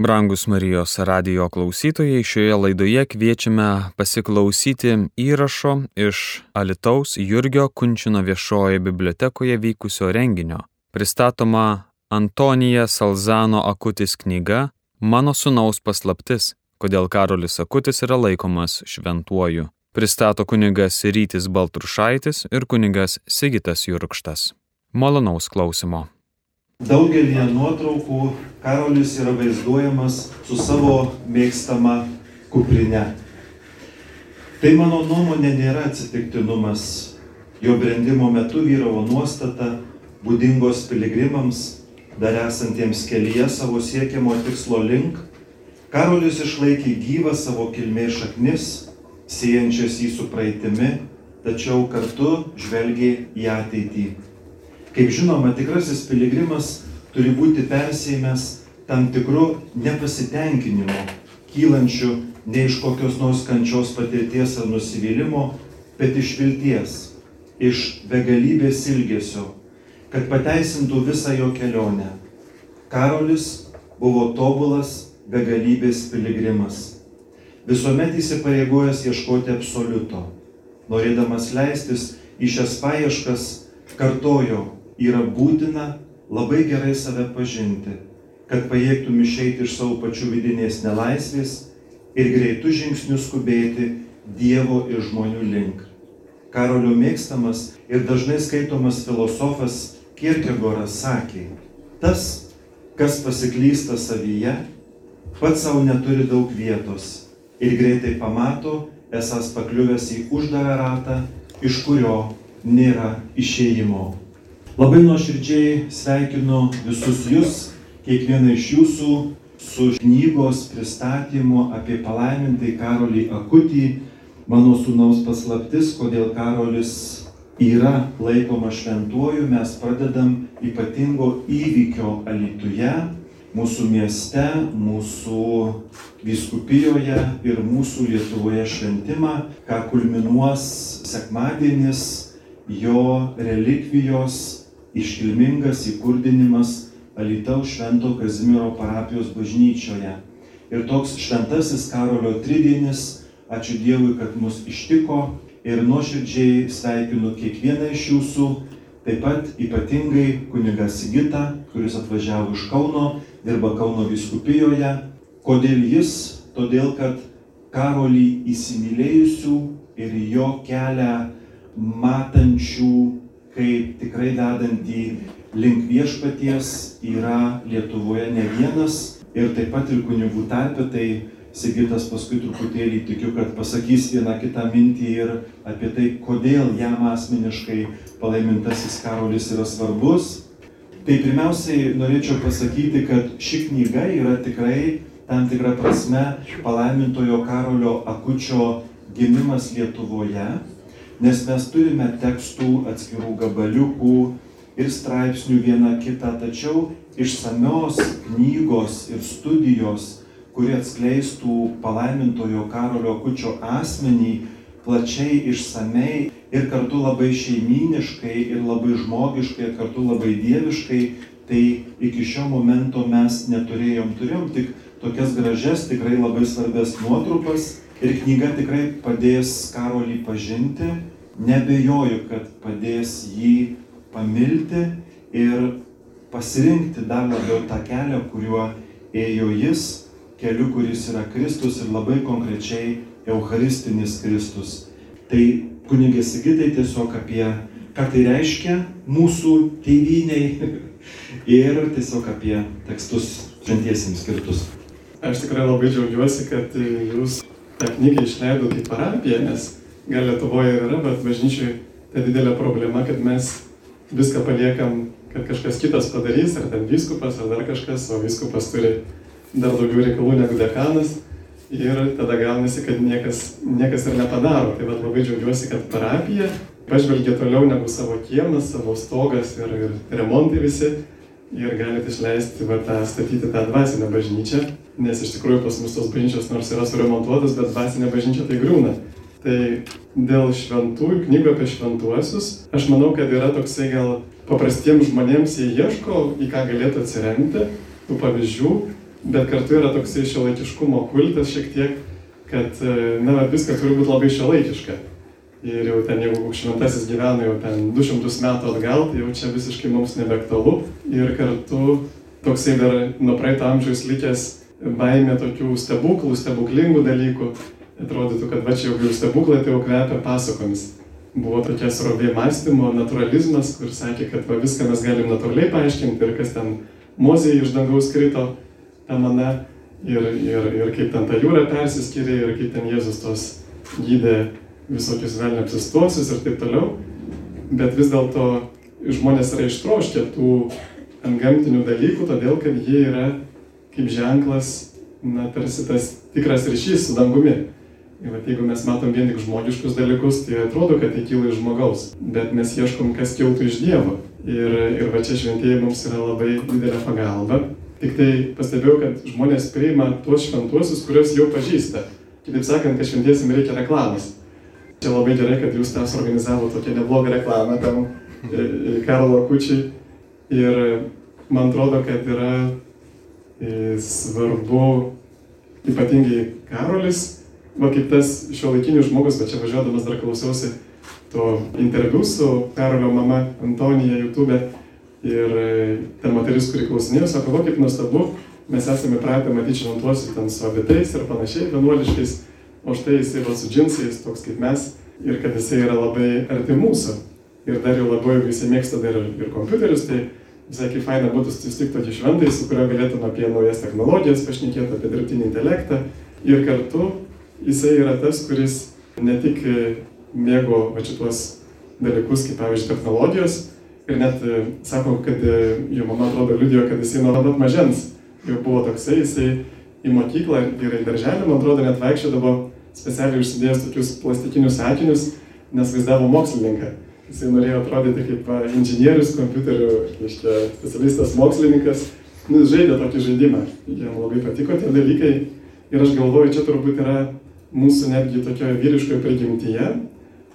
Brangus Marijos radio klausytojai, šioje laidoje kviečiame pasiklausyti įrašo iš Alitaus Jurgio Kunčino viešoje bibliotekoje vykusio renginio. Pristatoma Antonija Salzano Akutis knyga Mano sunaus paslaptis, kodėl Karolis Akutis yra laikomas šventuoju. Pristato kunigas Rytis Baltrušaitis ir kunigas Sigitas Jurkštas. Malonaus klausimo. Daugelį nuotraukų Karolis yra vaizduojamas su savo mėgstama kuprinė. Tai mano nuomonė nėra atsitiktinumas. Jo brendimo metu vyravo nuostata, būdingos piligrimams, dar esantiems kelyje savo siekiamo tikslo link. Karolis išlaikė gyvą savo kilmės šaknis, siejančias jį su praeitimi, tačiau kartu žvelgė į ateitį. Kaip žinoma, tikrasis piligrimas turi būti persėmęs tam tikru nepasitenkinimu, kylančiu ne iš kokios nors kančios patirties ar nusivylimo, bet iš vilties, iš begalybės ilgesio, kad pateisintų visą jo kelionę. Karolis buvo tobulas begalybės piligrimas, visuomet įsipareigojęs ieškoti absoliuto, norėdamas leistis į šias paieškas, kartojo yra būtina labai gerai save pažinti, kad pajėgtum išeiti iš savo pačių vidinės nelaisvės ir greitų žingsnių skubėti Dievo ir žmonių link. Karolio mėgstamas ir dažnai skaitomas filosofas Kierkegoras sakė, tas, kas pasiklysta savyje, pats savo neturi daug vietos ir greitai pamato, esas pakliuvęs į uždarą ratą, iš kurio nėra išėjimo. Labai nuoširdžiai sveikinu visus jūs, kiekvieną iš jūsų su knygos pristatymu apie palaimintai Karolį Akutį, mano sūnaus paslaptis, kodėl Karolis yra laikoma šventuoju, mes pradedam ypatingo įvykio Alituje, mūsų mieste, mūsų viskupijoje ir mūsų Lietuvoje šventimą, ką kulminuos sekmadienis, jo relikvijos iškilmingas įkurdinimas Alitaus Švento Kazimiero parapijos bažnyčioje. Ir toks šventasis Karolio tridienis, ačiū Dievui, kad mus ištiko ir nuoširdžiai sveikinu kiekvieną iš jūsų, taip pat ypatingai kuniga Sigita, kuris atvažiavo iš Kauno, dirba Kauno viskupijoje. Kodėl jis? Todėl, kad Karolį įsimylėjusių ir jo kelią matančių kaip tikrai vedantį link viešpaties yra Lietuvoje ne vienas ir taip pat ir kunigų tarpe, tai Sigitas paskui truputėlį tikiu, kad pasakys vieną kitą mintį ir apie tai, kodėl jam asmeniškai palaimintasis Karolis yra svarbus. Tai pirmiausiai norėčiau pasakyti, kad ši knyga yra tikrai tam tikrą prasme palaimintojo Karolio Akučio gimimas Lietuvoje nes mes turime tekstų atskirų gabaliukų ir straipsnių vieną kitą, tačiau išsamios knygos ir studijos, kuri atskleistų palaimintojo Karolio Kučio asmenį plačiai, išsamei ir kartu labai šeiminiškai ir labai žmogiškai ir kartu labai dieviškai, tai iki šio momento mes neturėjom, turėjom tik tokias gražias, tikrai labai svarbės nuotrupas Ir knyga tikrai padės Karolį pažinti, nebejoju, kad padės jį pamilti ir pasirinkti dar labiau tą kelią, kuriuo ėjo jis, keliu, kuris yra Kristus ir labai konkrečiai Eucharistinis Kristus. Tai kunigė Sigitai tiesiog apie, ką tai reiškia mūsų tėviniai ir tiesiog apie tekstus šventiesiems skirtus. Aš tikrai labai džiaugiuosi, kad jūs tą knygą išleido kaip parapija, nes gal Lietuvoje yra, bet bažnyčiai tai didelė problema, kad mes viską paliekam, kad kažkas kitas padarys, ar ten viskupas, ar dar kažkas, o viskupas turi dar daugiau reikalų negu dekanas. Ir tada gaunasi, kad niekas, niekas ir nepadaro. Tai bet labai džiaugiuosi, kad parapija pažvelgia toliau negu savo kiemas, savo stogas ir, ir remontai visi. Ir galite išleisti, va, tą, statyti tą dvasinę bažnyčią nes iš tikrųjų pas mus tos bažnyčios nors yra suremontuotos, bet dvasinė bažnyčia tai grūna. Tai dėl šventųjų, knygų apie šventuosius, aš manau, kad yra toksai gal paprastiems žmonėms jie ieško, į ką galėtų atsiremti, tų pavyzdžių, bet kartu yra toksai šiuolaikiškumo kultas šiek tiek, kad, e, na, viskas turi būti labai šiuolaikiška. Ir jau ten, jeigu šventasis gyvena jau ten 200 metų atgal, tai jau čia visiškai mums nebeaktualu. Ir kartu toksai dar nuo praeito amžiaus likęs baimė tokių stebuklų, stebuklingų dalykų. Atrodytų, kad va čia jau stebuklai tai jau kvepia pasakomis. Buvo tokia srovė mąstymo, naturalizmas, kur sakė, kad va, viską mes galim natūraliai paaiškinti ir kas ten mozėje iš dangaus krito, ta mana, ir, ir, ir kaip ten ta jūra persiskyrė, ir kaip ten Jėzus tos gydė visokius velnio apsistuosius ir taip toliau. Bet vis dėlto žmonės yra ištroškę tų antgamtinių dalykų, todėl kad jie yra kaip ženklas, na, tarsi tas tikras ryšys su dangumi. Ir vat, jeigu mes matom vien tik žmogiškus dalykus, tai atrodo, kad tai kyla iš žmogaus, bet mes ieškom, kas kiltų iš Dievo. Ir, ir va čia šventieji mums yra labai didelė pagalba. Tik tai pastebėjau, kad žmonės priima tuos šventuosius, kuriuos jau pažįsta. Kitaip sakant, kad šventiesim reikia reklamos. Čia labai gerai, kad jūs ten suorganizavo tokią neblogą reklamą tam e, e, Karlo Kučiai. Ir man atrodo, kad yra svarbu, ypatingai Karolis, va kaip tas šio laikinis žmogus, bet čia važiuodamas dar klausiausi to interviu su Karolio mama Antonija YouTube. Ir ta moteris, kuri klausinėjo, sako, va kaip nuostabu, mes esame pratę matyti šventuosius ten su abitais ir panašiai, vienuoliškais o štai jisai va su džinsais, toks kaip mes, ir kad jisai yra labai arti mūsų. Ir dar jau labiau, jeigu jisai mėgsta dar ir, ir kompiuterius, tai visai kaip faina būtų susitikti tokį šventai, su kuriuo galėtume apie naujas technologijas pašnekėti, apie dirbtinį intelektą. Ir kartu jisai yra tas, kuris ne tik mėgo va šitos dalykus, kaip pavyzdžiui, technologijos, ir net sako, kad jo mama atrodo liudijo, kad jisai nuo pat mažens jau buvo toksai, jisai į mokyklą ir į darželį, man atrodo, net vaikščiodavo specialiai užsidėjęs tokius plastikinius akinius, nes vaizdavo mokslininką. Jisai norėjo atrodyti kaip inžinierius, kompiuterių, reiškia, specialistas, mokslininkas. Nu, žaidė tokį žaidimą. Jam labai patiko tie dalykai. Ir aš galvoju, čia turbūt yra mūsų netgi tokioje vyriškoje prigimtyje.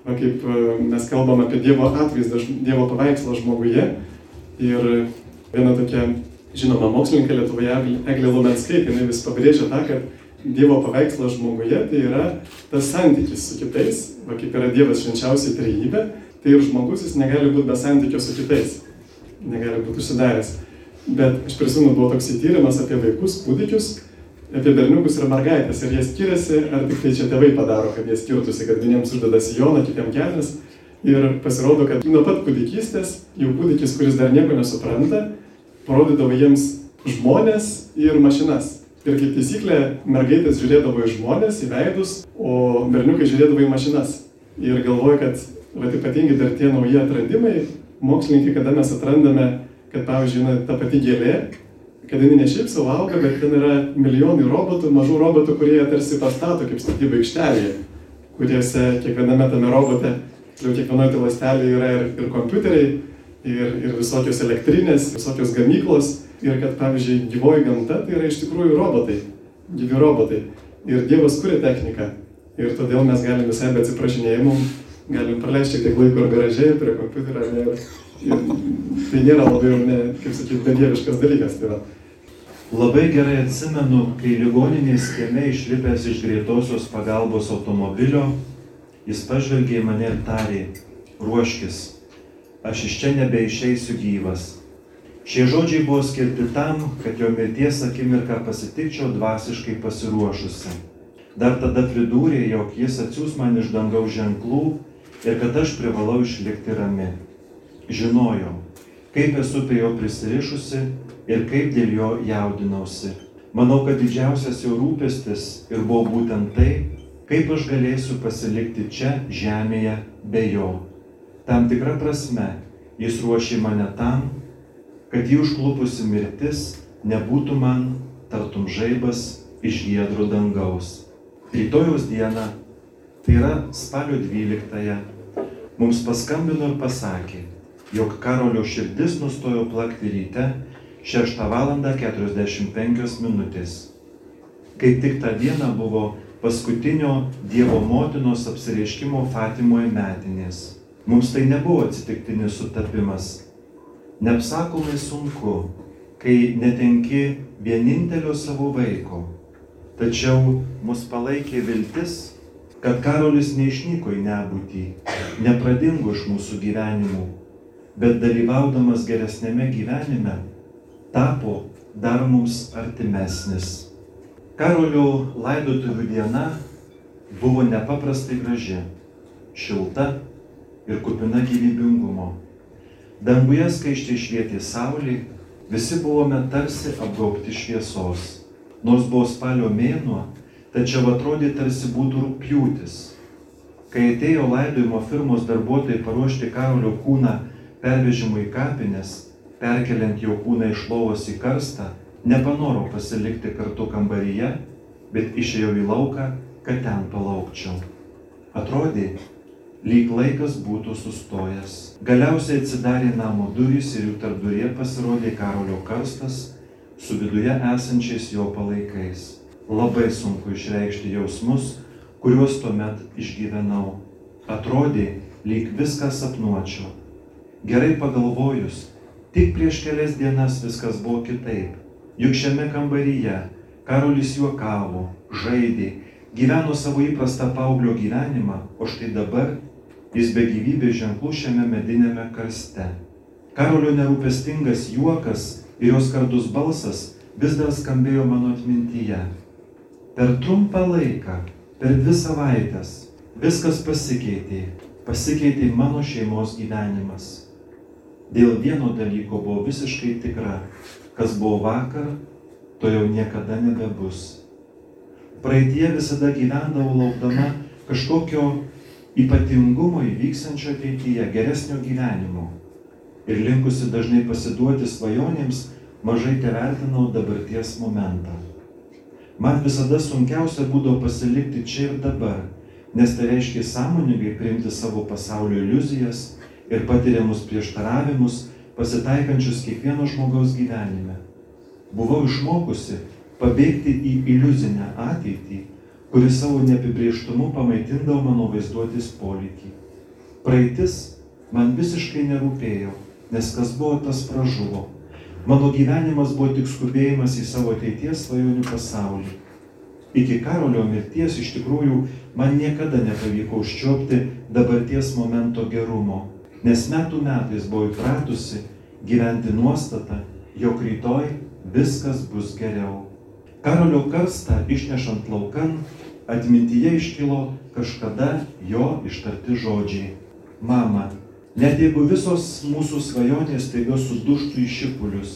Va kaip mes kalbam apie Dievo atvaizdą, Dievo paveikslą žmoguje. Ir viena tokia žinoma mokslininkė Lietuvoje, Eglė Lumenskaitė, jinai vis pabrėžia tą, kad Dievo paveikslas žmoguje tai yra tas santykis su kitais, va kaip yra Dievas švenčiausiai trejybė, tai ir žmogus jis negali būti be santykio su kitais, negali būti užsidaręs. Bet aš prisimenu, buvo toks įtyrimas apie vaikus, kūdikius, apie berniukus ir mergaitės, ar jie skiriasi, ar tik tai čia tėvai padaro, kad jie skirtusi, kad vieniems uždeda sijoną, kitiems kelnes. Ir pasirodo, kad nuo pat kūdikystės, jau kūdikis, kuris dar nieko nesupranta, parodydavo jiems žmonės ir mašinas. Ir kaip taisyklė, mergaitės žiūrėdavo į žmonės, į veidus, o berniukai žiūrėdavo į mašinas. Ir galvoju, kad va, ypatingai dar tie nauji atradimai, mokslininkai, kada mes atrandame, kad pavyzdžiui, na, ta pati gėlė, kad jinai ne šiaip savo auga, bet ten yra milijonai robotų, mažų robotų, kurie tarsi pastato kaip statyba aikštelėje, kuriuose kiekviename tame robote, jau kiekvienoje tai lastelėje yra ir, ir kompiuteriai, ir, ir visokios elektrinės, visokios gamyklos ir kad, pavyzdžiui, gyvoji gamta tai yra iš tikrųjų robotai, gyvi robotai. Ir Dievas kuria techniką. Ir todėl mes galim visai be atsiprašinėjimų, galim praleisti šiek tiek laiko ir garažiai, prie kompiuterio. Ir, ir tai nėra labai, ne, kaip sakyti, bedieviškas dalykas. Tai va. Labai gerai atsimenu, kai ligoninės kieme išlipęs iš greitosios pagalbos automobilio, jis pažvelgė į mane ir tarė, ruoškis, aš iš čia nebeišeisiu gyvas Šie žodžiai buvo skirti tam, kad jo mirties akimirką pasitikčiau dvasiškai pasiruošusi. Dar tada pridūrė, jog jis atsiūs man iš dangaus ženklų ir kad aš privalau išlikti rami. Žinojau, kaip esu prie jo prisirišusi ir kaip dėl jo jaudinausi. Manau, kad didžiausias jo rūpestis ir buvo būtent tai, kaip aš galėsiu pasilikti čia žemėje be jo. Tam tikra prasme, jis ruošė mane tam, kad jį užklupusi mirtis nebūtų man tartum žaibas iš giedro dangaus. Rytojaus dieną, tai yra spalio 12-ąją, mums paskambino ir pasakė, jog Karolio širdis nustojo plakti ryte 6 val. 45 minutės. Kaip tik tą dieną buvo paskutinio Dievo motinos apsireiškimo Fatimoje metinės. Mums tai nebuvo atsitiktinis sutapimas, Neapsakomai sunku, kai netenki vienintelio savo vaiko. Tačiau mus palaikė viltis, kad Karolis neišnyko į nebūtį, nepradingo iš mūsų gyvenimų, bet dalyvaudamas geresnėme gyvenime tapo dar mums artimesnis. Karolio laidotuvių diena buvo nepaprastai graži, šilta ir kupina gyvybingumo. Danguje skaiščiai švietė saulė, visi buvome tarsi apgaubti šviesos. Nors buvo spalio mėnuo, tačiau atrodė tarsi būtų rūpjūtis. Kai atėjo laidojimo firmos darbuotojai paruošti Karolio kūną pervežimui į kapines, perkeliant jo kūną iš lovos į karstą, nepanoro pasilikti kartu kambaryje, bet išėjau į lauką, kad ten palaukčiau. Atrodė, lyg laikas būtų sustojęs. Galiausiai atsidarė namo durys ir jų tarpdurė pasirodė Karolio karstas su viduje esančiais jo palaikais. Labai sunku išreikšti jausmus, kuriuos tuomet išgyvenau. Atrodė, lyg viską sapnuočiau. Gerai pagalvojus, tik prieš kelias dienas viskas buvo kitaip. Juk šiame kambaryje Karolis juokavo, žaidė, gyveno savo įprastą paauglio gyvenimą, o štai dabar Jis be gyvybės ženklų šiame medinėme karste. Karolio nerūpestingas juokas ir jos kardus balsas vis dar skambėjo mano atmintyje. Per trumpą laiką, per dvi savaitės, viskas pasikeitė. Pasikeitė mano šeimos gyvenimas. Dėl vieno dalyko buvo visiškai tikra, kas buvo vakar, to jau niekada nebebus. Praeitie visada gyvendavau laukdama kažkokio ypatingumo įvyksančio ateityje, geresnio gyvenimo. Ir linkusi dažnai pasiduoti svajonėms, mažai te vertinau dabarties momentą. Man visada sunkiausia būdavo pasilikti čia ir dabar, nes tai reiškia sąmoningai priimti savo pasaulio iliuzijas ir patiriamus prieštaravimus, pasitaikančius kiekvieno žmogaus gyvenime. Buvau išmokusi pabėgti į iliuzinę ateitį kuris savo neapibrieštumu pamaitindavo mano vaizduotis polikį. Praeitis man visiškai nerūpėjo, nes kas buvo, tas pražuvo. Mano gyvenimas buvo tik skubėjimas į savo ateities svajonių pasaulį. Iki Karolio mirties iš tikrųjų man niekada nepavyko užčiopti dabarties momento gerumo, nes metų metais buvau įpratusi gyventi nuostatą, jog rytoj viskas bus geriau. Karolio karstą išnešant laukan atmintyje iškilo kažkada jo ištarti žodžiai. Mama, net jeigu visos mūsų svajonės taiga suduštų į šipulius,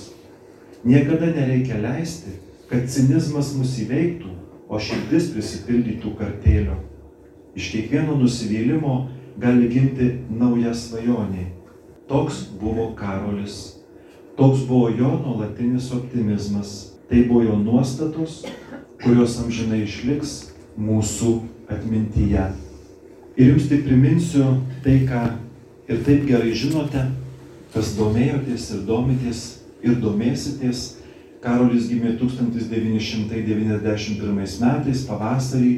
niekada nereikia leisti, kad cinizmas mus įveiktų, o širdis prisipildytų kartėlio. Iš kiekvieno nusivylimo gali gimti nauja svajonė. Toks buvo Karolis. Toks buvo jo nuolatinis optimizmas. Tai buvo jo nuostatos, kurios amžinai išliks mūsų atmintyje. Ir jums tik priminsiu tai, ką ir taip gerai žinote, kas domėjotės ir domitės ir domėsitės. Karolis gimė 1991 metais pavasarį,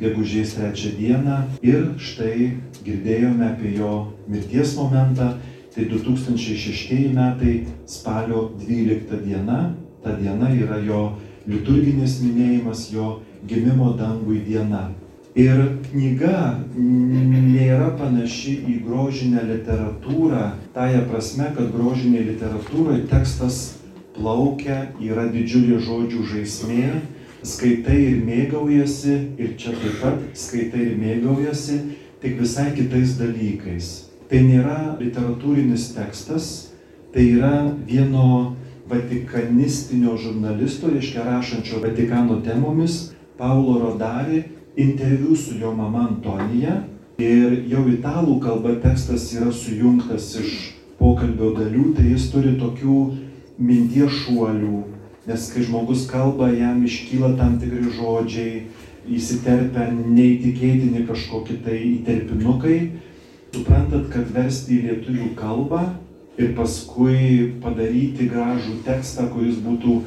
gegužės 3 dieną ir štai girdėjome apie jo mirties momentą, tai 2006 metai spalio 12 diena, ta diena yra jo liturginis minėjimas, jo gimimo dangui diena. Ir knyga nėra panaši į grožinę literatūrą, tąją prasme, kad grožinėje literatūroje tekstas plaukia, yra didžiulė žodžių žaismė, skaitai ir mėgaujasi, ir čia taip pat skaitai ir mėgaujasi, tik visai kitais dalykais. Tai nėra literatūrinis tekstas, tai yra vieno vatikanistinio žurnalisto, reiškia rašančio Vatikano temomis, Paulo Rodari interviu su jo mama Antonija ir jau italų kalba tekstas yra sujungtas iš pokalbio dalių, tai jis turi tokių minties šuolių, nes kai žmogus kalba, jam iškyla tam tikri žodžiai, įsiterpia neįtikėtini kažkokie tai įterpinukai. Suprantat, kad versti į lietuvių kalbą ir paskui padaryti gražų tekstą, kuris būtų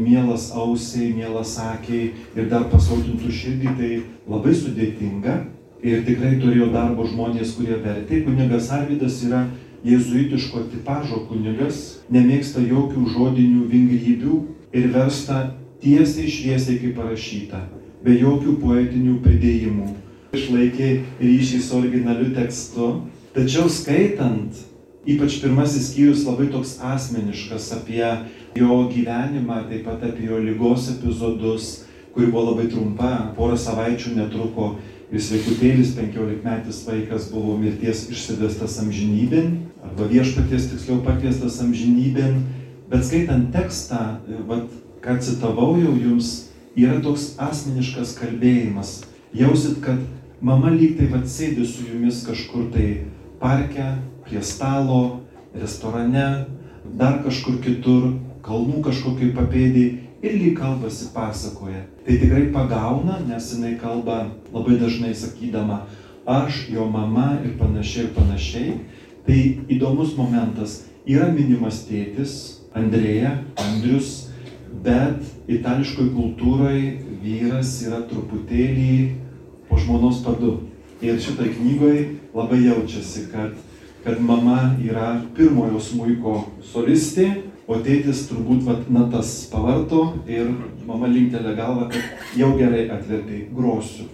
mielas ausiai, mielas akiai ir dar pasautintų širdį, tai labai sudėtinga. Ir tikrai turėjo darbo žmonės, kurie vertė. Kunigas Arvidas yra jėzuitiško tipažo kunigas, nemėgsta jokių žodinių vingrybių ir versta tiesiai šviesiai kaip parašyta, be jokių poetinių pridėjimų. Išlaikė ryšį su originaliu tekstu, tačiau skaitant, ypač pirmasis skyrius labai toks asmeniškas apie jo gyvenimą, taip pat apie jo lygos epizodus, kuri buvo labai trumpa, porą savaičių netruko ir sveikutėlis, penkiolikmetis vaikas buvo mirties išsivestas amžinybėn, arba viešpaties tiksliau pakviestas amžinybėn, bet skaitant tekstą, vat, ką citavau jau jums, yra toks asmeniškas kalbėjimas. Jausit, kad mama lyg tai vad sėdi su jumis kažkur tai parke, prie stalo, restorane, dar kažkur kitur, kalnų kažkokiai papėdėjai ir lyg kalbasi pasakoja. Tai tikrai pagauna, nes jinai kalba labai dažnai sakydama aš, jo mama ir panašiai ir panašiai. Tai įdomus momentas. Yra minimas tėtis, Andrėja, Andrius, bet itališkoje kultūroje vyras yra truputėlį po žmonos padu. Ir šitoje knygoje labai jaučiasi, kad, kad mama yra pirmojo smuiko solistė, o tėtis turbūt vat, natas pavarto ir mama linktelė galvą, kad jau gerai atvertai, grosiu.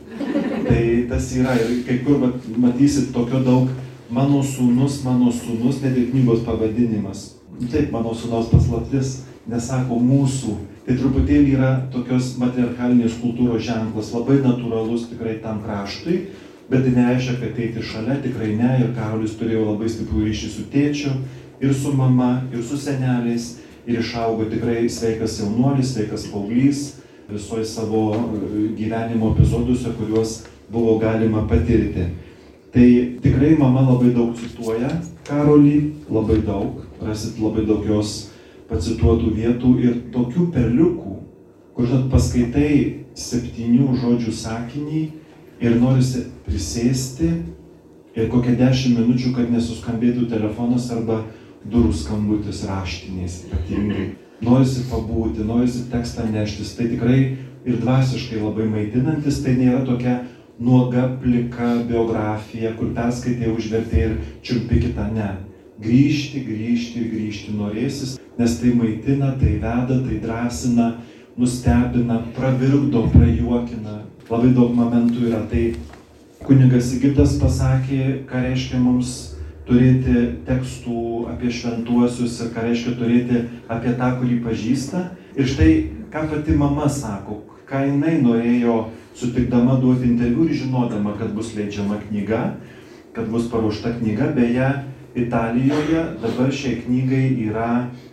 Tai tas yra ir kai kur vat, matysit tokio daug mano sūnus, mano sūnus, net ir knygos pavadinimas. Taip, mano sūnaus paslaptis, nesako mūsų. Tai truputėlį yra tokios matriarchalinės kultūros ženklas, labai natūralus tikrai tam kraštui, bet tai nereiškia, kad eiti šalia tikrai ne. Ir Karolis turėjo labai stiprų ryšį su tėčiu, ir su mama, ir su seneliais, ir išaugo tikrai sveikas jaunuolis, sveikas paauglys visoje savo e, gyvenimo epizoduose, kuriuos buvo galima patirti. Tai tikrai mama labai daug cituoja Karolį, labai daug, rasit labai daug jos pacituotų vietų ir tokių perliukų, kur žinot paskaitai septynių žodžių sakinį ir norisi prisėsti ir kokią dešimt minučių, kad nesuskambėtų telefonas arba durų skambutis raštiniais ypatingai. Norisi pabūti, norisi tekstą neštis. Tai tikrai ir dvasiškai labai maitinantis, tai nėra tokia nuoga, plika biografija, kur perskaitė, užvertė ir čiumpi kitą. Ne. Grįžti, grįžti ir grįžti norėsis, nes tai maitina, tai veda, tai drąsina, nustebina, pravirkdo, prajuokina. Labai daug momentų yra. Tai kunigas Egiptas pasakė, ką reiškia mums turėti tekstų apie šventuosius ir ką reiškia turėti apie tą, kurį pažįsta. Ir štai, ką pati mama sako, ką jinai norėjo sutikdama duoti interviu ir žinodama, kad bus leidžiama knyga, kad bus paruošta knyga, beje, Italijoje dabar šiai knygai yra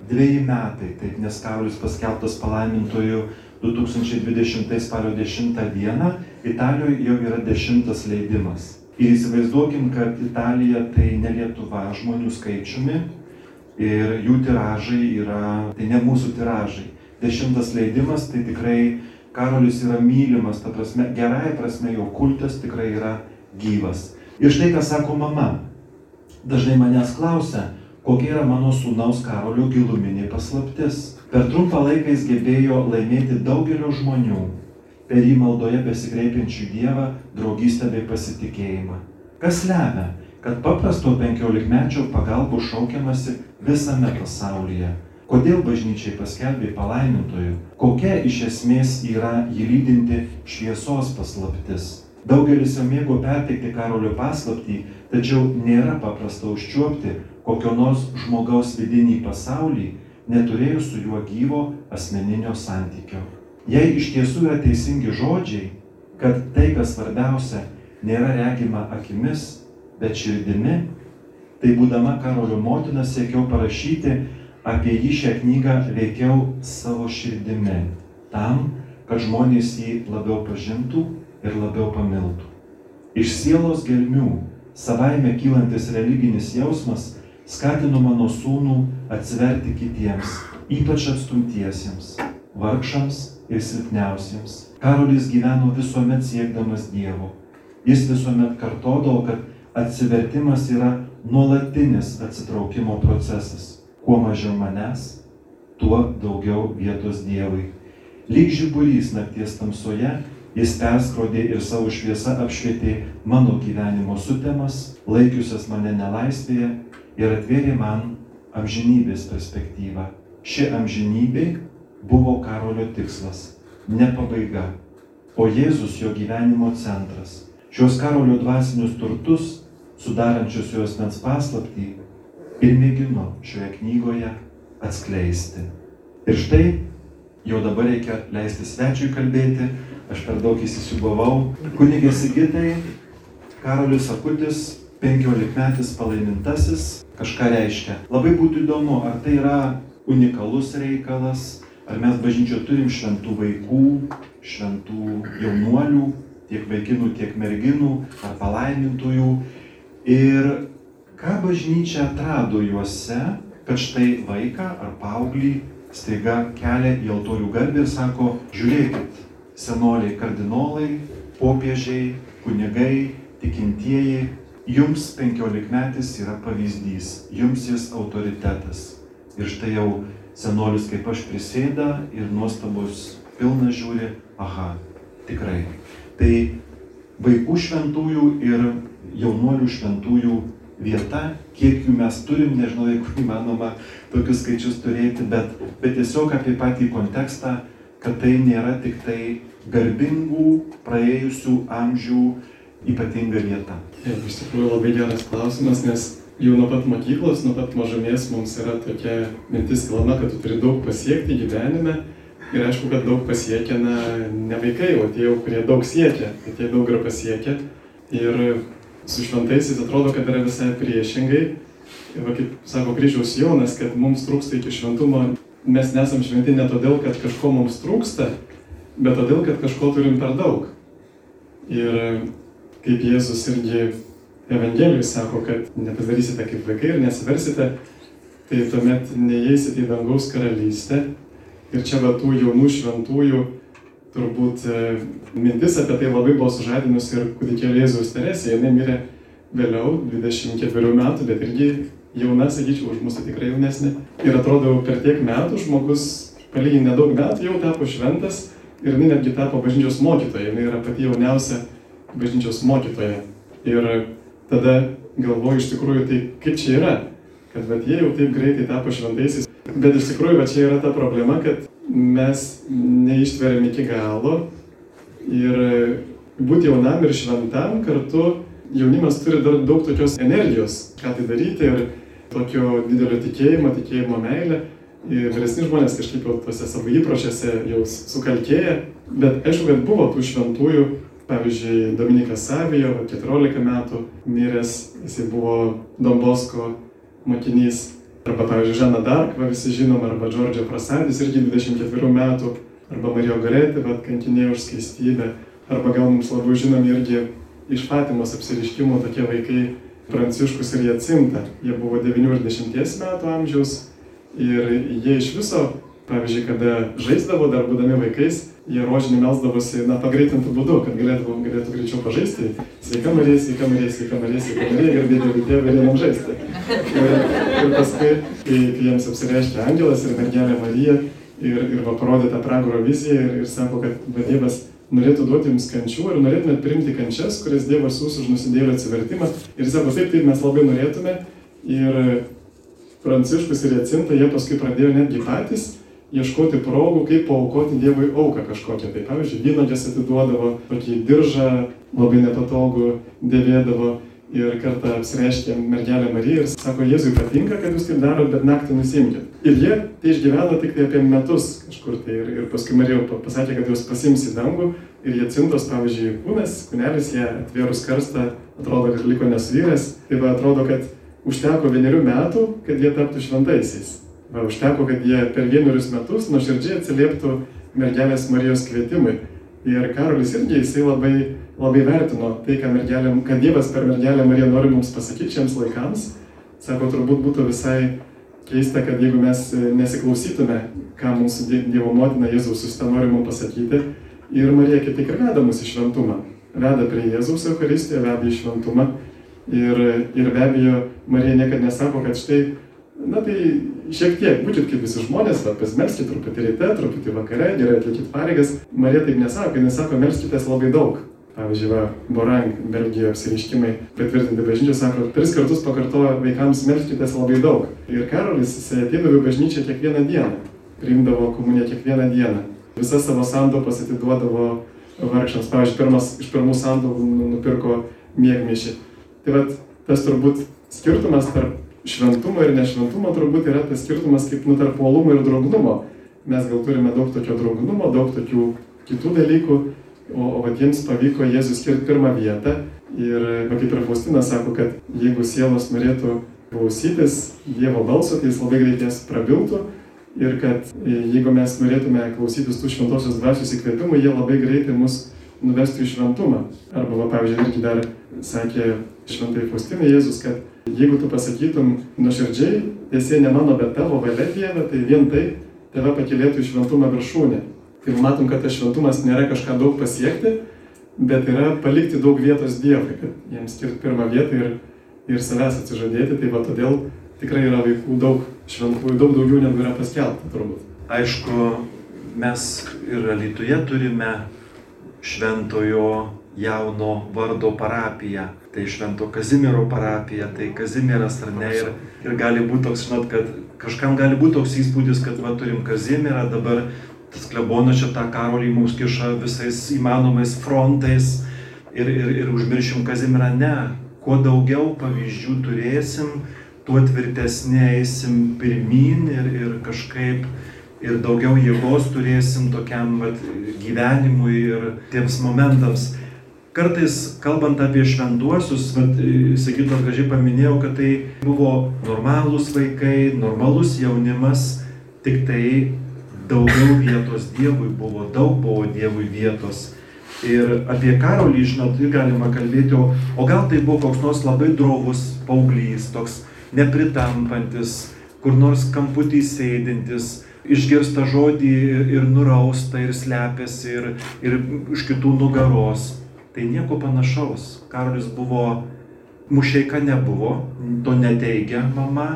dviejai metai, taip nes Karolis paskelbtas palaimintojų 2020 spalio 10 dieną, Italijoje jau yra dešimtas leidimas. Ir įsivaizduokim, kad Italija tai ne Lietuva žmonių skaičiumi ir jų tiražai yra, tai ne mūsų tiražai. Dešimtas leidimas, tai tikrai Karolis yra mylimas, ta prasme, gerai prasme jo kultas tikrai yra gyvas. Ir štai ką sako mama. Dažnai manęs klausia, kokia yra mano sūnaus Karolio giluminė paslaptis. Per trumpą laiką jis gebėjo laimėti daugelio žmonių per jį maldoje besikreipiančių Dievą, draugystę bei pasitikėjimą. Kas lemia, kad paprasto penkiolikmečio pagalbų šaukiamasi visame pasaulyje? Kodėl bažnyčiai paskelbė palaimintojų? Kokia iš esmės yra jį lydinti šviesos paslaptis? Daugelis jau mėgo perteikti karolio paslaptį, tačiau nėra paprasta užčiuopti kokio nors žmogaus vidinį pasaulį, neturėjus su juo gyvo asmeninio santykio. Jei iš tiesų yra teisingi žodžiai, kad tai, kas svarbiausia, nėra regima akimis, bet širdimi, tai būdama Karolio motina siekiau parašyti apie jį šią knygą veikiau savo širdimi, tam, kad žmonės jį labiau pažintų ir labiau pamiltų. Iš sielos gelmių savaime kylantis religinis jausmas skatino mano sūnų atsiverti kitiems, ypač atstumtiesiems, vargšams ir silpniausiems. Karolis gyveno visuomet siekdamas Dievo. Jis visuomet kartodavo, kad atsivertimas yra nuolatinis atsitraukimo procesas. Kuo mažiau manęs, tuo daugiau vietos Dievui. Lyg žiburys nakties tamsoje, jis perskrodė ir savo šviesą apšvietė mano gyvenimo sutemas, laikiusias mane nelaisvėje ir atvėrė man amžinybės perspektyvą. Ši amžinybė buvo Karolio tikslas, ne pabaiga, o Jėzus jo gyvenimo centras. Šios Karolio dvasinius turtus, sudarančius jos mens paslaptį, ir mėgino šioje knygoje atskleisti. Ir štai jau dabar reikia leisti svečiui kalbėti, aš per daug įsisubavau. Kunigė Sigitai, Karolis Akutis, 15 metis palaimintasis, kažką reiškia. Labai būtų įdomu, ar tai yra unikalus reikalas, ar mes bažnyčio turim šventų vaikų, šventų jaunuolių, tiek vaikinų, tiek merginų, ar palaimintųjų. Ir ką bažnyčia atrado juose, kad štai vaiką ar paauglį staiga kelia į altorių garbę ir sako, žiūrėkit, senoliai kardinolai, popiežiai, kunigai, tikintieji, jums penkiolikmetis yra pavyzdys, jums jis autoritetas. Ir štai jau senolis kaip aš prisėda ir nuostabus pilna žiūri, aha, tikrai. Tai vaikų šventųjų ir jaunuolių šventųjų vieta, kiek jų mes turim, nežinau, jeigu įmanoma tokius skaičius turėti, bet, bet tiesiog apie patį kontekstą, kad tai nėra tik tai garbingų praėjusių amžių ypatinga vieta. Taip, iš tikrųjų labai geras klausimas, nes jau nuo pat mokyklos, nuo pat mažumės mums yra tokia mintis kalama, kad tu turi daug pasiekti gyvenime. Ir aišku, kad daug pasiekia, na, ne vaikai, o tie, kurie daug siekia, tai tie daug yra pasiekę. Ir su šventaisiais atrodo, kad yra visai priešingai. Ir va, kaip sako kryžiaus Jonas, kad mums trūksta iki šventumo, mes nesam šventi ne todėl, kad kažko mums trūksta, bet todėl, kad kažko turim per daug. Ir kaip Jėzus irgi Evangelijai sako, kad nepadarysite kaip vaikai ir nesiversite, tai tuomet neįeisite į dangaus karalystę. Ir čia va tų jaunų šventųjų turbūt e, mintis apie tai labai buvo sužadinusi ir kūdikėlė Jėzus Teresė. Jis mirė vėliau, 24 metų, bet irgi jauna, sakyčiau, už mūsų tikrai jaunesnė. Ir atrodo, per tiek metų žmogus, palyginti nedaug metų, jau tapo šventas ir jinai netgi tapo bažnyčios mokytoja. Jinai yra pati jauniausia bažnyčios mokytoja. Ir tada galvoju iš tikrųjų, tai kaip čia yra, kad bet jie jau taip greitai tapo šventaisiais. Bet iš tikrųjų, va čia yra ta problema, kad mes neištveriam iki galo ir būti jaunam ir šventam kartu jaunimas turi dar daug tokios energijos, ką tai daryti ir tokio didelio tikėjimo, tikėjimo meilė. Ir vyresni žmonės kažkaip jau tuose savo įpročiuose jau sukalkėja, bet aišku, kad buvo tų šventųjų, pavyzdžiui, Dominikas Savijo, 14 metų miręs, jisai buvo Dombosko mokinys, Arba, pavyzdžiui, Žana Dark, va, visi žinom, arba Džordžio Prasadis, irgi 24 metų, arba Marijo Garetė, bet kankinėjo už skaistybę, arba gal mums labiau žinomi irgi iš Fatimos apsiriškimų tokie vaikai Pranciškus ir Jacinta. Jie buvo 90 metų amžiaus ir jie iš viso, pavyzdžiui, kada žaisdavo dar būdami vaikais, jie rožinį melsdavosi, na, pagreitintų būdu, kad galėtų, galėtų greičiau pažaisti. Sveika Marija, sveika Marija, sveika Marija, sveika Marija, garbėti Dievo tėvą ir jam žaisti. Ir, ir paskui, kai, kai jiems apsireiškia angelas ir mergelė Marija ir, ir va parodė tą pragaro viziją ir, ir sako, kad va, Dievas norėtų duoti jums kančių ir norėtumėt priimti kančias, kurias Dievas jūs už nusidėlio atsivertimą. Ir jis sako, taip, taip mes labai norėtume. Ir Pranciškus ir Jacinta, jie paskui pradėjo netgi patys ieškoti progų, kaip paukoti Dievui auką kažkokią. Tai pavyzdžiui, vynogės atiduodavo, tokį diržą labai nepatogų dėvėdavo ir kartą apsireiškė mergelė Marija ir sako, Jėzui patinka, kad jūs taip darot, bet naktį nusimkit. Ir jie tai išgyveno tik tai apie metus kažkur tai ir, ir paskui Marija pasakė, kad jūs pasims į dangų ir jie cintos, pavyzdžiui, kūnas, kūnelis, jie atvėrus karstą, atrodo, kad liko nesvyręs. Tai va atrodo, kad užteko vienerių metų, kad jie taptų šventaisiais. Užteko, kad jie per vienerius metus nuoširdžiai atsilieptų mergelės Marijos kvietimui. Ir Karolis irgi jisai labai, labai vertino tai, mergelė, kad Dievas per mergelę Mariją nori mums pasakyti šiems laikams. Sako, turbūt būtų visai keista, kad jeigu mes nesiklausytume, ką mūsų Dievo motina Jėzaus susita nori mums pasakyti. Ir Marija kaip tik ir veda mus į šventumą. Veda prie Jėzaus Euharistiją, veda į šventumą. Ir, ir be abejo, Marija niekada nesako, kad štai Na tai šiek tiek, būkit kaip visi žmonės, va, pasimelskite truputį ryte, truputį vakare, gerai atlikit pareigas. Marija taip nesako, jinai sako, melskitės labai daug. Pavyzdžiui, va, Borang, Belgijoje apsiriškimai patvirtinti bažnyčią, sako, tris kartus pakartojo vaikams melskitės labai daug. Ir Karolis, jisai ateidavo į bažnyčią kiekvieną dieną, priimdavo komuniją kiekvieną dieną. Visas savo santopas atiduodavo vargšams. Pavyzdžiui, pirmas iš pirmų santopų nu, nupirko mėgmėšį. Tai va, tas turbūt skirtumas tarp šventumo ir nešventumo turbūt yra tas skirtumas kaip nu tarp uolumo ir draugumo. Mes gal turime daug tokio draugumo, daug tokių kitų dalykų, o, o vat jiems pavyko Jėzus skirti pirmą vietą. Ir va, kaip ir Faustinas sako, kad jeigu sielos norėtų klausytis Dievo balso, tai jis labai greitai prabiltų. Ir kad e, jeigu mes norėtume klausytis tų šventosios dvasios įkvėpimų, jie labai greitai mus nuvestų į šventumą. Arba, va, pavyzdžiui, irgi dar sakė šventai Faustinai Jėzus, kad jeigu tu pasakytum nuoširdžiai, esi ne mano, bet tavo valia Dieve, tai vien tai tave pakilėtų į šventumą viršūnę. Tai matom, kad tas šventumas nėra kažką daug pasiekti, bet yra palikti daug vietos Dievui, kad jiems skirti pirmą vietą ir, ir savęs atsižadėti. Tai va todėl tikrai yra vaikų daug šventųjų, daug daugiau negu yra paskelbta turbūt. Aišku, mes ir Lietuvoje turime šventojo jauno vardo parapiją. Tai švento Kazimiero parapija, tai Kazimieras ar ne. Ir, ir gali būti toks, žinot, kad kažkam gali būti toks įspūdis, kad va turim Kazimierą, dabar tas klebonas čia tą karolį mums kiša visais įmanomais frontais ir, ir, ir užmiršim Kazimierą. Ne, kuo daugiau pavyzdžių turėsim, tuo tvirtesnė eisim pirmin ir, ir kažkaip ir daugiau jėgos turėsim tokiam vat, gyvenimui ir tiems momentams. Kartais, kalbant apie šventuosius, sakytos gražiai paminėjau, kad tai buvo normalūs vaikai, normalus jaunimas, tik tai daugiau vietos Dievui buvo, daug buvo Dievui vietos. Ir apie Karolį, žinot, ir galima kalbėti, o, o gal tai buvo koks nors labai drovus paauglys, toks nepritampantis, kur nors kamputį sėdintis, išgirsta žodį ir nurausta, ir slepiasi, ir, ir iš kitų nugaros. Tai nieko panašaus. Karolis buvo, mušeika nebuvo, to neteigia mama,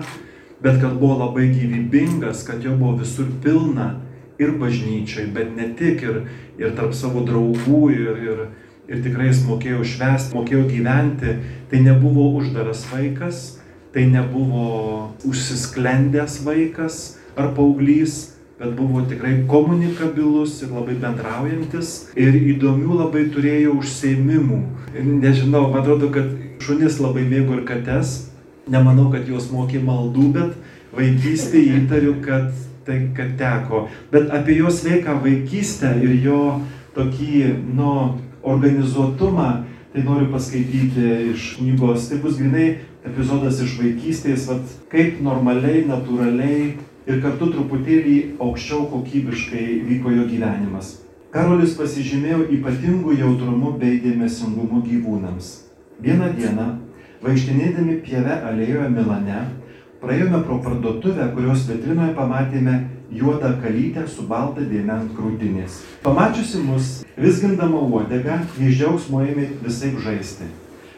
bet kad buvo labai gyvybingas, kad jo buvo visur pilna ir bažnyčiai, bet ne tik ir, ir tarp savo draugų ir, ir, ir tikrai jis mokėjo švęsti, mokėjo gyventi. Tai nebuvo uždaras vaikas, tai nebuvo užsisklendęs vaikas ar paauglys, bet buvo tikrai komunikabilus ir labai bendraujantis ir įdomių labai turėjo užseimimų. Nežinau, man atrodo, kad šunis labai mėgo ir kates. Nemanau, kad juos mokė maldų, bet vaikystėje įtariu, kad tai, kad teko. Bet apie jo sveiką vaikystę ir jo tokį, nu, organizuotumą, tai noriu paskaityti iš knygos. Tai bus grinai epizodas iš vaikystės, vat, kaip normaliai, natūraliai ir kartu truputėlį aukščiau kokybiškai vyko jo gyvenimas. Karolis pasižymėjo ypatingų jautrumu bei dėmesingumu gyvūnams. Vieną dieną, vaikštinėdami pieve alėjoje Milane, praėjome pro parduotuvę, kurios vitrinoje pamatėme juodą kalytę su balta dėme ant krūtinės. Pamačiusi mus, visgindama uodegą, iš džiaugsmo ėmė visai žaisti.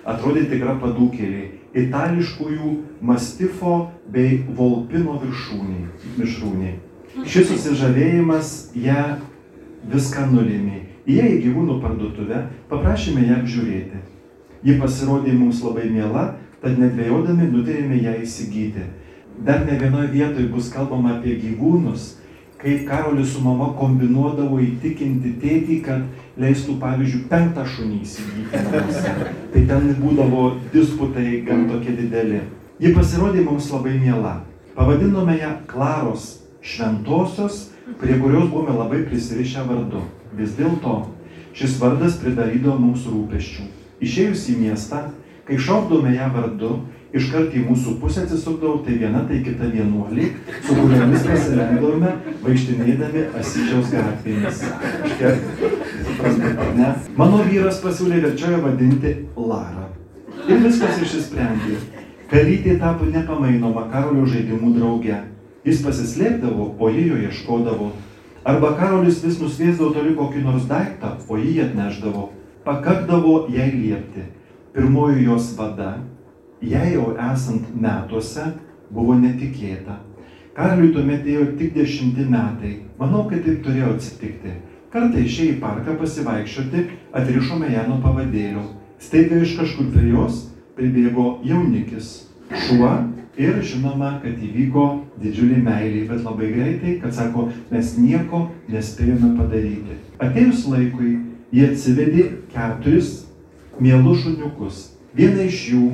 Atrodė tikra padūkėlė, itališkųjų mastifo bei volpino viršūniai, mišrūniai. Šis susižavėjimas ją viską nulėmė. Įėję į gyvūnų parduotuvę, paprašėme ją apžiūrėti. Ji pasirodė mums labai miela, tad nedvėjodami nutarėme ją įsigyti. Dar ne vienoje vietoje bus kalbama apie gyvūnus, kaip Karolis su mama kombinuodavo įtikinti tėtį, kad leistų, pavyzdžiui, penktą šunį įsigyti namuose. Tai ten būdavo disputai gan tokie dideli. Ji pasirodė mums labai miela. Pavadinome ją Klaros šventosios, prie kurios buvome labai prisirišę vardu. Vis dėlto šis vardas pridarydavo mums rūpeščių. Išėjus į miestą, kai šaukdome ją vardu, iškart į mūsų pusę atsisukdavo tai viena, tai kita vienuolė, su kuriomis pasileidome, vaikštinėdami Asyžiaus gatvėmis. Ne? Mano vyras pasiūlė verčioje vadinti Lara. Ir viskas išsisprendė. Kalytė tapo nepamainoma Karolio žaidimų drauge. Jis pasislėpdavo, o jie jo ieškodavo. Arba Karolis vis nusviesdavo toli kokį nors daiktą, o jį atneždavo. Pakakdavo jai liepti. Pirmoji jos vada jai jau esant metuose buvo netikėta. Karaliui tuomet ėjo tik dešimti metai. Manau, kad taip turėjo atsitikti. Kartą išėjai į parką pasivaikščioti, atrišome ją nuo pavadėlio. Staiga iš kažkur prie jos pribėgo jaunikis, šuo ir žinoma, kad įvyko didžiulį meilį, bet labai greitai, kad sako, mes nieko nespėjome padaryti. Atėjus laikui, jie atsivedė keturis mielus šuniukus. Vieną iš jų,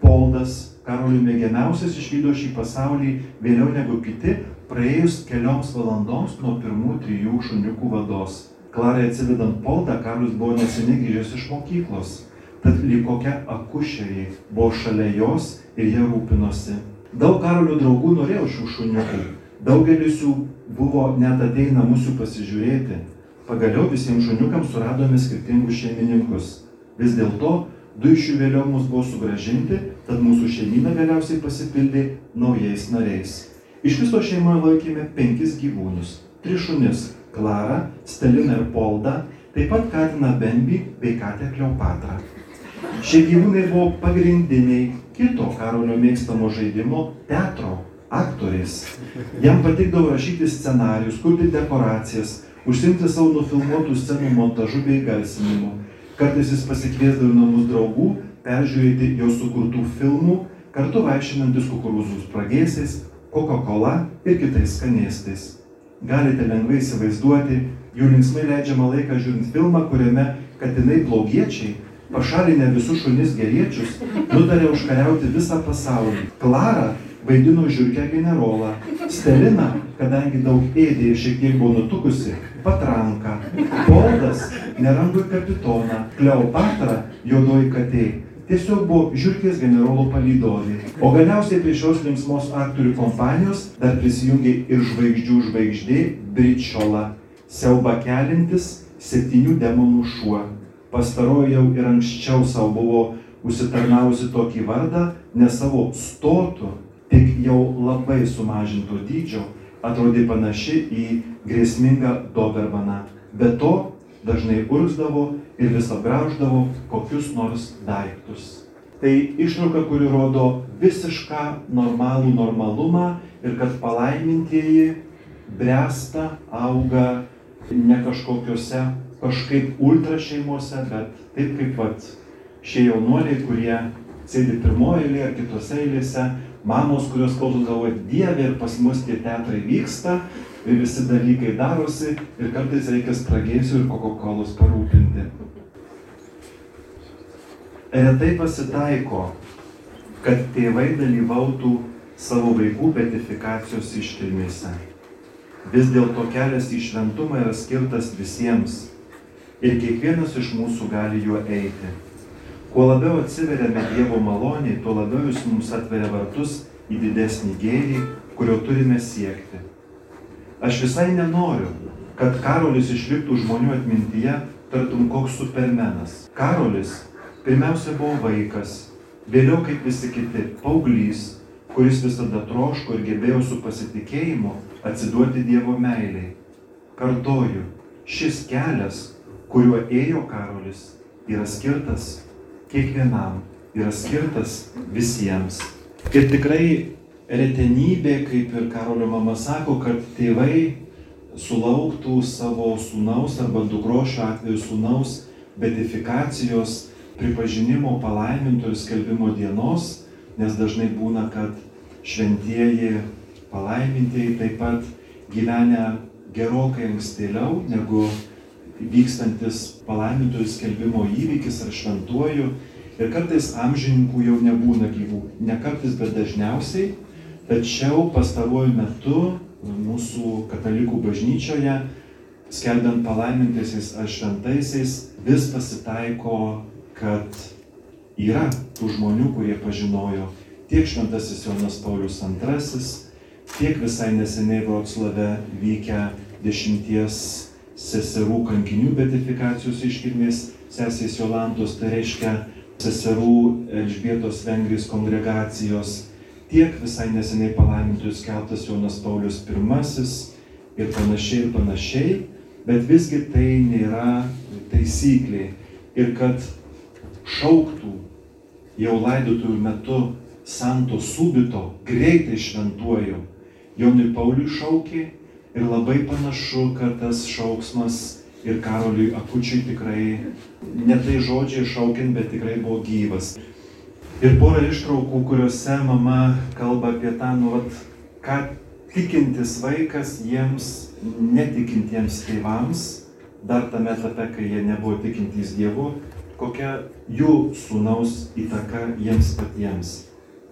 Poldas, Karolių mėgiamiausias išvydo šį pasaulį vėliau negu kiti, praėjus kelioms valandoms nuo pirmų trijų šuniukų vados. Klarai atsivedant Poldą, Karolis buvo neseniai grįžęs iš mokyklos. Tad lyg kokia akušeriai buvo šalia jos ir jie rūpinosi. Daug Karolio draugų norėjo šių šuniukų. Daugelis jų buvo net ateina mūsų pasižiūrėti. Pagaliau visiems šuniukams suradome skirtingus šeimininkus. Vis dėlto du iš jų vėliau mus buvo sugražinti, tad mūsų šeimyna galiausiai pasipildė naujais nariais. Iš viso šeimoje laikėme penkis gyvūnus - tris šunis - Klarą, Staliną ir Poldą, taip pat katiną Bembi bei katę Kleopatrą. Šie gyvūnai buvo pagrindiniai kito Karolio mėgstamo žaidimo teatro aktoriais. Jam patikdavo rašyti scenarius, kurti dekoracijas, užsimti savo nufilmuotų scenų montažu bei garsinimu. Kartais jis pasikviesdavo namus draugų, peržiūrėti jo sukurtų filmų, kartu vaikščinantis kukurūzų spragėsiais, Coca-Cola ir kitais skanėstais. Galite lengvai įsivaizduoti jų linksmai leidžiamą laiką žiūrint filmą, kuriame katinai blogiečiai pašalinę visus šunis geriečius, nutarė užkariauti visą pasaulį. Klara vaidino žiūrkę generolą. Stelina, kadangi daug ėdė ir šiek tiek buvo nutukusi, patranka. Poldas nerangui kapitoną. Kleopatra juodoji katė. Tiesiog buvo žiūrkės generolo palydovė. O galiausiai prie šios linksmos aktorių kompanijos dar prisijungė ir žvaigždžių žvaigždė Bričiola, siauba kelintis septynių demonų šuo. Pastaroji jau ir anksčiau savo buvo užsitarnavusi tokį vardą, nes savo stotų, tik jau labai sumažinto dydžio, atrodė panaši į grėsmingą Dobermaną. Be to, dažnai urzdavo ir vis apgrauždavo kokius nors daiktus. Tai išrauka, kuri rodo visišką normalų normalumą ir kad palaimintieji bręsta, auga ne kažkokiuose kažkaip ultra šeimose, bet taip kaip vat, šie jaunuoliai, kurie sėdi pirmoje eilėje ar kitose eilėse, mamos, kurios klauso galvoja, dievė ir pas mus tie teatrai vyksta, ir visi dalykai darosi ir kartais reikia spragėsių ir Coca-Colos parūpinti. Retai pasitaiko, kad tėvai dalyvautų savo vaikų betifikacijos iškilmėse. Vis dėlto kelias į šventumą yra skirtas visiems ir kiekvienas iš mūsų gali juo eiti. Kuo labiau atsiveriame Dievo maloniai, tuo labiau Jis mums atveria vartus į didesnį gėrį, kurio turime siekti. Aš visai nenoriu, kad Karolis išliktų žmonių atmintyje tartum koks supermenas. Karolis pirmiausia buvo vaikas, vėliau kaip visi kiti, paauglys, kuris visada troško ir gebėjo su pasitikėjimu atsiduoti Dievo meiliai. Kartoju, šis kelias, kuriuo ėjo Karolis, yra skirtas kiekvienam, yra skirtas visiems. Ir tikrai retenybė, kaip ir Karolio mama sako, kad tėvai sulauktų savo sūnaus arba dukro šiuo atveju sūnaus betifikacijos pripažinimo palaimintų ir skelbimo dienos, nes dažnai būna, kad šventieji palaimintieji taip pat gyvenę gerokai ankstėliau negu vykstantis palaimintojų skelbimo įvykis ar šventuoju. Ir kartais amžininkų jau nebūna gyvų. Ne kartais, bet dažniausiai. Tačiau pastaruoju metu mūsų katalikų bažnyčioje, skelbiant palaimintaisiais ar šventaisiais, vis pasitaiko, kad yra tų žmonių, kurie pažinojo tiek šventasis Jonas Paulius II, tiek visai neseniai Vroclave vykę dešimties seserų kankinių betifikacijos iškilmės sesės Jolantos, tai reiškia seserų Elžbietos Vengrijos kongregacijos, tiek visai neseniai palaimintojų skeltas Jonas Paulius I ir panašiai ir panašiai, bet visgi tai nėra taisyklė. Ir kad šauktų jau laidotuvių metu santo subito greitai šventuoju, Jonui Pauliui šaukė ir labai panašu, kad tas šauksmas ir Karoliui Akučiui tikrai ne tai žodžiai šaukiant, bet tikrai buvo gyvas. Ir porą ištraukų, kuriuose mama kalba apie tą, nu, vat, ką tikintis vaikas jiems netikintiems tėvams, dar tame etape, kai jie nebuvo tikintys Dievu, kokia jų sūnaus įtaka jiems patiems.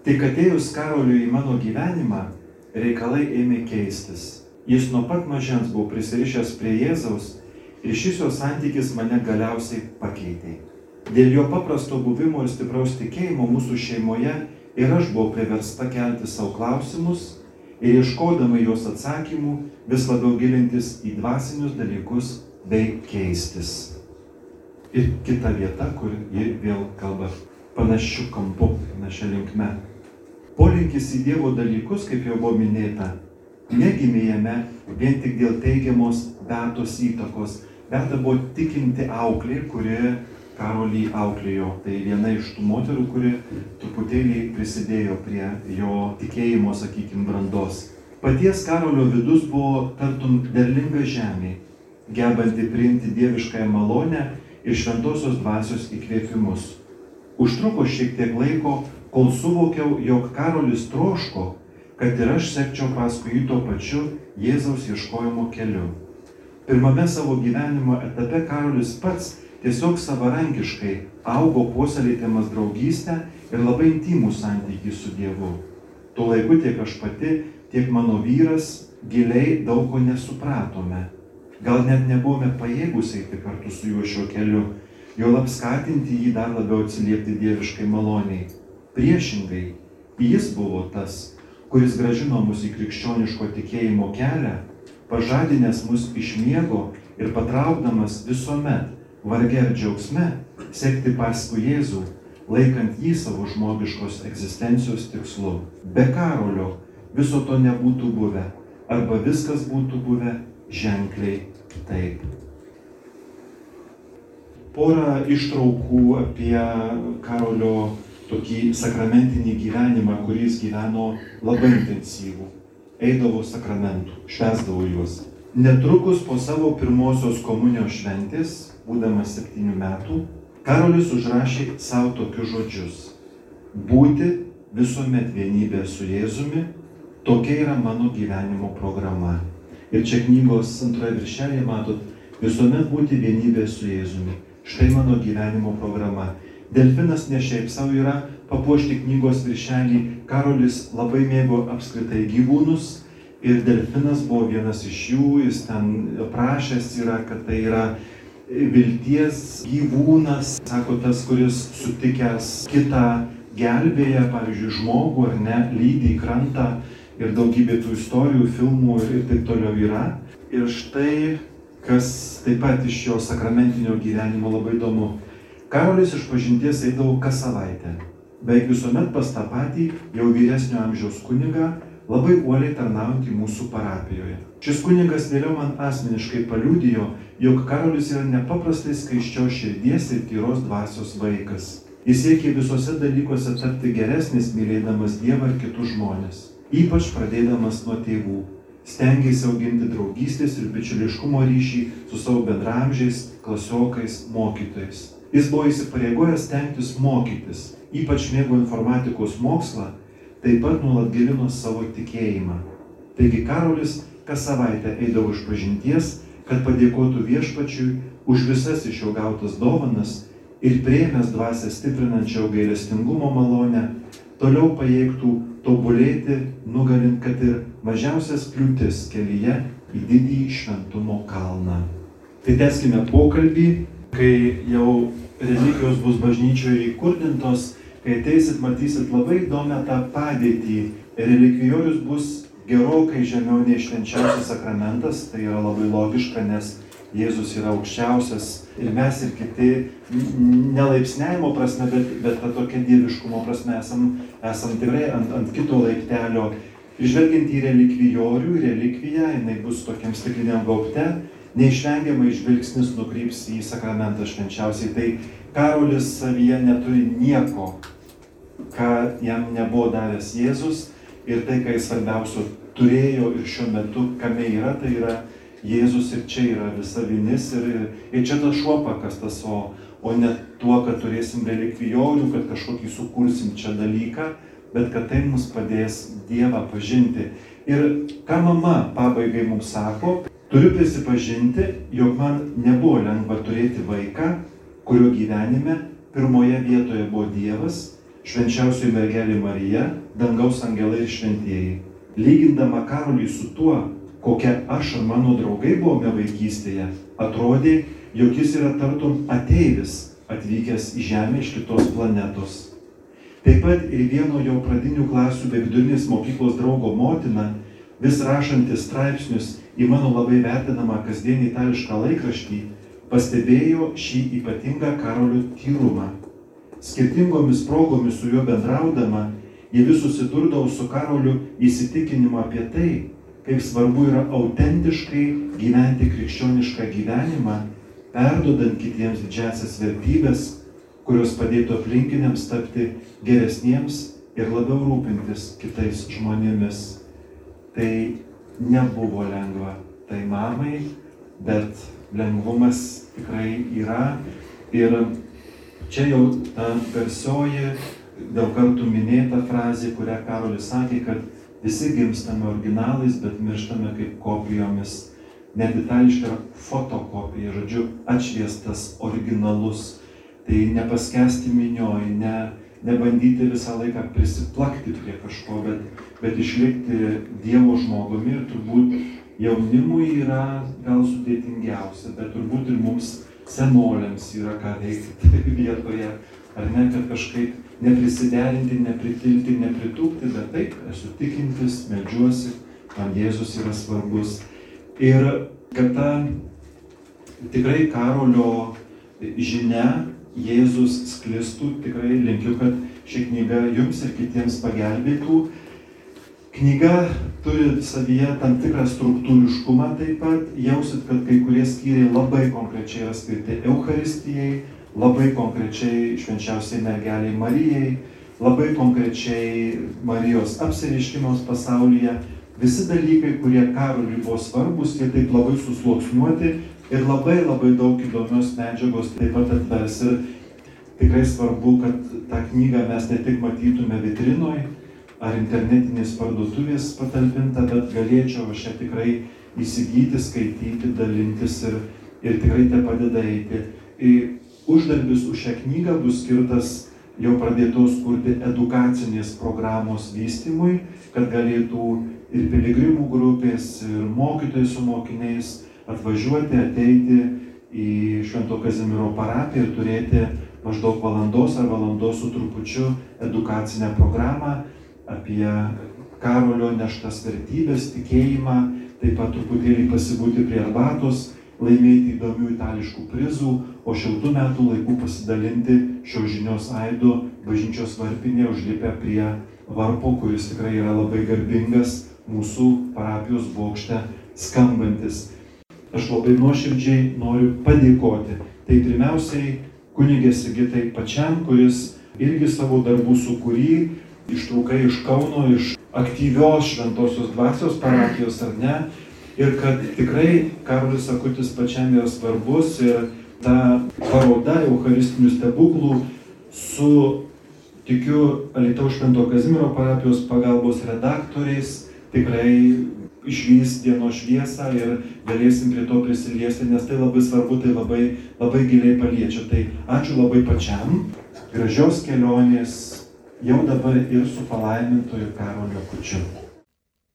Tik atėjus Karoliui į mano gyvenimą, reikalai ėmė keistis. Jis nuo pat mažens buvo prisirišęs prie Jėzaus ir šis jo santykis mane galiausiai pakeitė. Dėl jo paprasto buvimo ir stipraus tikėjimo mūsų šeimoje ir aš buvau priversta kelti savo klausimus ir ieškodama jos atsakymų vis labiau gilintis į dvasinius dalykus bei keistis. Ir kita vieta, kur ji vėl kalba panašių kampų, panašia linkme. Polinkis į Dievo dalykus, kaip jau buvo minėta, negimė jame vien tik dėl teigiamos Beatos įtakos. Beata buvo tikinti auklė, kuri Karolį auklėjo. Tai viena iš tų moterų, kuri truputėlį prisidėjo prie jo tikėjimo, sakykime, brandos. Paties Karolio vidus buvo tartum derlinga žemė, gebanti priimti dieviškąją malonę ir šventosios dvasios įkvėpimus. Užtruko šiek tiek laiko, kol suvokiau, jog Karolis troško, kad ir aš sekčiau paskui jį tuo pačiu Jėzaus ieškojimo keliu. Pirmame savo gyvenimo etape Karolis pats tiesiog savarankiškai augo puoselėtamas draugystę ir labai intimų santykį su Dievu. Tuo laiku tiek aš pati, tiek mano vyras giliai daug ko nesupratome. Gal net nebuvome pajėgus eiti kartu su juo šiuo keliu, jo apskatinti jį dar labiau atsiliepti dieviškai maloniai. Priešingai, jis buvo tas, kuris gražino mus į krikščioniško tikėjimo kelią, pažadinęs mus iš miego ir patraukdamas visuomet, varge ar džiaugsme, sekti paskui Jėzų, laikant jį savo žmogiškos egzistencijos tikslu. Be karolio viso to nebūtų buvę, arba viskas būtų buvę ženkliai kitaip. Porą ištraukų apie karolio tokį sakramentinį gyvenimą, kuris gyveno labai intensyvų. Eidavo sakramentų, švesdavo juos. Netrukus po savo pirmosios komunijos šventės, būdamas septynių metų, Karolis užrašė savo tokius žodžius. Būti visuomet vienybė su Jėzumi, tokia yra mano gyvenimo programa. Ir čia knygos antroje viršelėje matot, visuomet būti vienybė su Jėzumi. Štai mano gyvenimo programa. Delfinas ne šiaip savo yra papuošti knygos viršelį. Karolis labai mėgo apskritai gyvūnus ir delfinas buvo vienas iš jų. Jis ten prašęs yra, kad tai yra vilties gyvūnas, sako tas, kuris sutikęs kitą gelbėja, pavyzdžiui, žmogų ar ne, lydi į krantą ir daugybė tų istorijų, filmų ir, taip toliau yra. Ir štai, kas taip pat iš jo sakramentinio gyvenimo labai įdomu, Karolis iš pažinties eidavo kas savaitę. Beveik visuomet pas tą patį jau vyresnio amžiaus kunigą, labai uoliai tarnaujantį mūsų parapijoje. Šis kunigas vėliau man asmeniškai paliudijo, jog Karolis yra nepaprastai skaiščios širdies ir tyros dvasios vaikas. Jis siekia visuose dalykuose tapti geresnis, mylėdamas Dievą ir kitus žmonės. Ypač pradėdamas nuo tėvų. Stengiasi auginti draugystės ir bičiuliškumo ryšį su savo bendramžiais, klasiokais, mokytojais. Jis buvo įsipareigojęs stengtis mokytis, ypač mėgo informatikos mokslą, taip pat nuolat gilino savo tikėjimą. Taigi Karolis kas savaitę eidavo iš pažinties, kad padėkotų viešpačiui už visas iš jo gautas dovanas ir prieimęs dvasę stiprinančią gailestingumo malonę, toliau pajėgtų tobulėti, nugalint, kad ir mažiausias kliūtis kelyje į didįjį šventumo kalną. Tai teskime pokalbį kai jau religijos bus bažnyčioje įkurdintos, kai ateisit, matysit labai įdomią tą padėtį. Relikvijorius bus gerokai žemiau nei švenčiausias sakramentas, tai yra labai logiška, nes Jėzus yra aukščiausias ir mes ir kiti, nelaipsnėjimo prasme, bet, bet ta tokia dieviškumo prasme esam, esam tikrai ant, ant kito laiptelio. Žvelgiant į relikvijorių, relikviją, jinai bus tokiam stikliniam gaubte, neišvengiamai žvilgsnis nukryps į sakramentą švenčiausiai. Tai Karolis savyje neturi nieko, ką jam nebuvo davęs Jėzus ir tai, ką jis svarbiausio turėjo ir šiuo metu, kame yra, tai yra Jėzus ir čia yra visa vinis ir, ir čia tas šuo pakastas, o, o ne tuo, kad turėsim relikvijorių, kad kažkokį sukursim čia dalyką, bet kad tai mums padės Dievą pažinti. Ir ką mama pabaigai mums sako, turiu prisipažinti, jog man nebuvo lengva turėti vaiką, kurio gyvenime pirmoje vietoje buvo Dievas, švenčiausioji mergelė Marija, dangaus angelai ir šventieji. Lygindama Karolį su tuo, kokia aš ar mano draugai buvome vaikystėje, atrodė, jog jis yra tartum ateivis atvykęs į Žemę iš kitos planetos. Taip pat ir vieno jau pradinių klasių bei vidurinės mokyklos draugo motina, vis rašantis straipsnius į mano labai vertinamą kasdienį itališką laikraštį, pastebėjo šį ypatingą Karolio tyrumą. Skirtingomis progomis su juo bendraudama, jie vis susidurdavo su Karoliu įsitikinimu apie tai, kaip svarbu yra autentiškai gyventi krikščionišką gyvenimą, perdodant kitiems didžiasias vertybės, kurios padėtų aplinkiniams tapti geresniems ir labiau rūpintis kitais žmonėmis. Tai nebuvo lengva tai mamai, bet lengvumas tikrai yra. Ir čia jau ta garsioji, daug kartų minėta frazė, kurią Karolis sakė, kad visi gimstame originalais, bet mirštame kaip kopijomis. Net itališka fotokopija, žodžiu, atšviestas originalus. Tai nepaskesti minioj, ne, nebandyti visą laiką prisiplakti prie kažko, bet, bet išlikti Dievo žmogumi ir turbūt jaunimui yra gal sudėtingiausia, bet turbūt ir mums senoliams yra ką veikti vietoje, ar ne, kad kažkaip neprisiderinti, nepritilti, nepritūkti, bet taip, esu tikintis, medžiuosi, man Jėzus yra svarbus. Ir kad ta tikrai karolio žinia Jėzus sklistų, tikrai linkiu, kad ši knyga jums ir kitiems pagelbėtų Knyga turi savyje tam tikrą struktūriškumą taip pat. Jausit, kad kai kurie skyriai labai konkrečiai yra skirti Euharistijai, labai konkrečiai švenčiausiai mergeliai Marijai, labai konkrečiai Marijos apsiriškimos pasaulyje. Visi dalykai, kurie karoliui buvo svarbus, jie taip labai susluoksniuoti ir labai labai daug įdomios medžiagos taip pat atvers. Ir tikrai svarbu, kad tą knygą mes ne tik matytume vitrinoje, ar internetinės parduotuvės patalpinta, bet galėčiau aš ją tikrai įsigyti, skaityti, dalintis ir, ir tikrai te padeda eiti. Uždarbis už šią knygą bus skirtas jau pradėtos kurti edukacinės programos vystimui, kad galėtų ir piligrimų grupės, ir mokytojai su mokiniais atvažiuoti, ateiti į Švento Kazimiero parapiją ir turėti maždaug valandos ar valandos su trupučiu edukacinę programą apie Karolio neštas vertybės, tikėjimą, taip pat truputėlį pasibūti prie arbatos, laimėti įdomių itališkų prizų, o šiltų metų laikų pasidalinti šios žinios aidu bažnyčios varpinė užlipę prie varpo, kuris tikrai yra labai garbingas mūsų parapijos bokšte skambantis. Aš labai nuoširdžiai noriu padėkoti. Tai pirmiausiai kunigė Sigitai pačiam, kuris irgi savo darbų sukūrį ištraukai iš Kauno, iš aktyvios šventosios dvasios parapijos ar ne. Ir kad tikrai Karolis Akutis pačiam yra svarbus ir ta paroda Eucharistinių stebuklų su, tikiu, Alitaus Švento Kazimiero parapijos pagalbos redaktoriais tikrai išvys dienos šviesą ir galėsim prie to prisiliesti, nes tai labai svarbu, tai labai, labai giliai paliečia. Tai ačiū labai pačiam, gražios kelionės jau dabar ir su palaimintoju Karoliu Kučiu.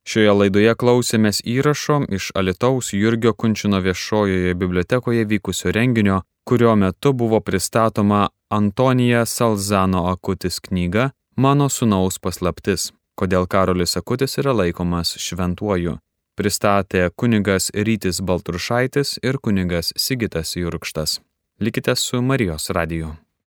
Šioje laidoje klausėmės įrašo iš Alitaus Jurgio Kunčino viešojoje bibliotekoje vykusio renginio, kurio metu buvo pristatoma Antonija Salzano Akutis knyga Mano sunaus paslaptis, kodėl Karolis Akutis yra laikomas šventuoju. Pristatė kunigas Rytis Baltrušaitis ir kunigas Sigitas Jurkštas. Likite su Marijos radiju.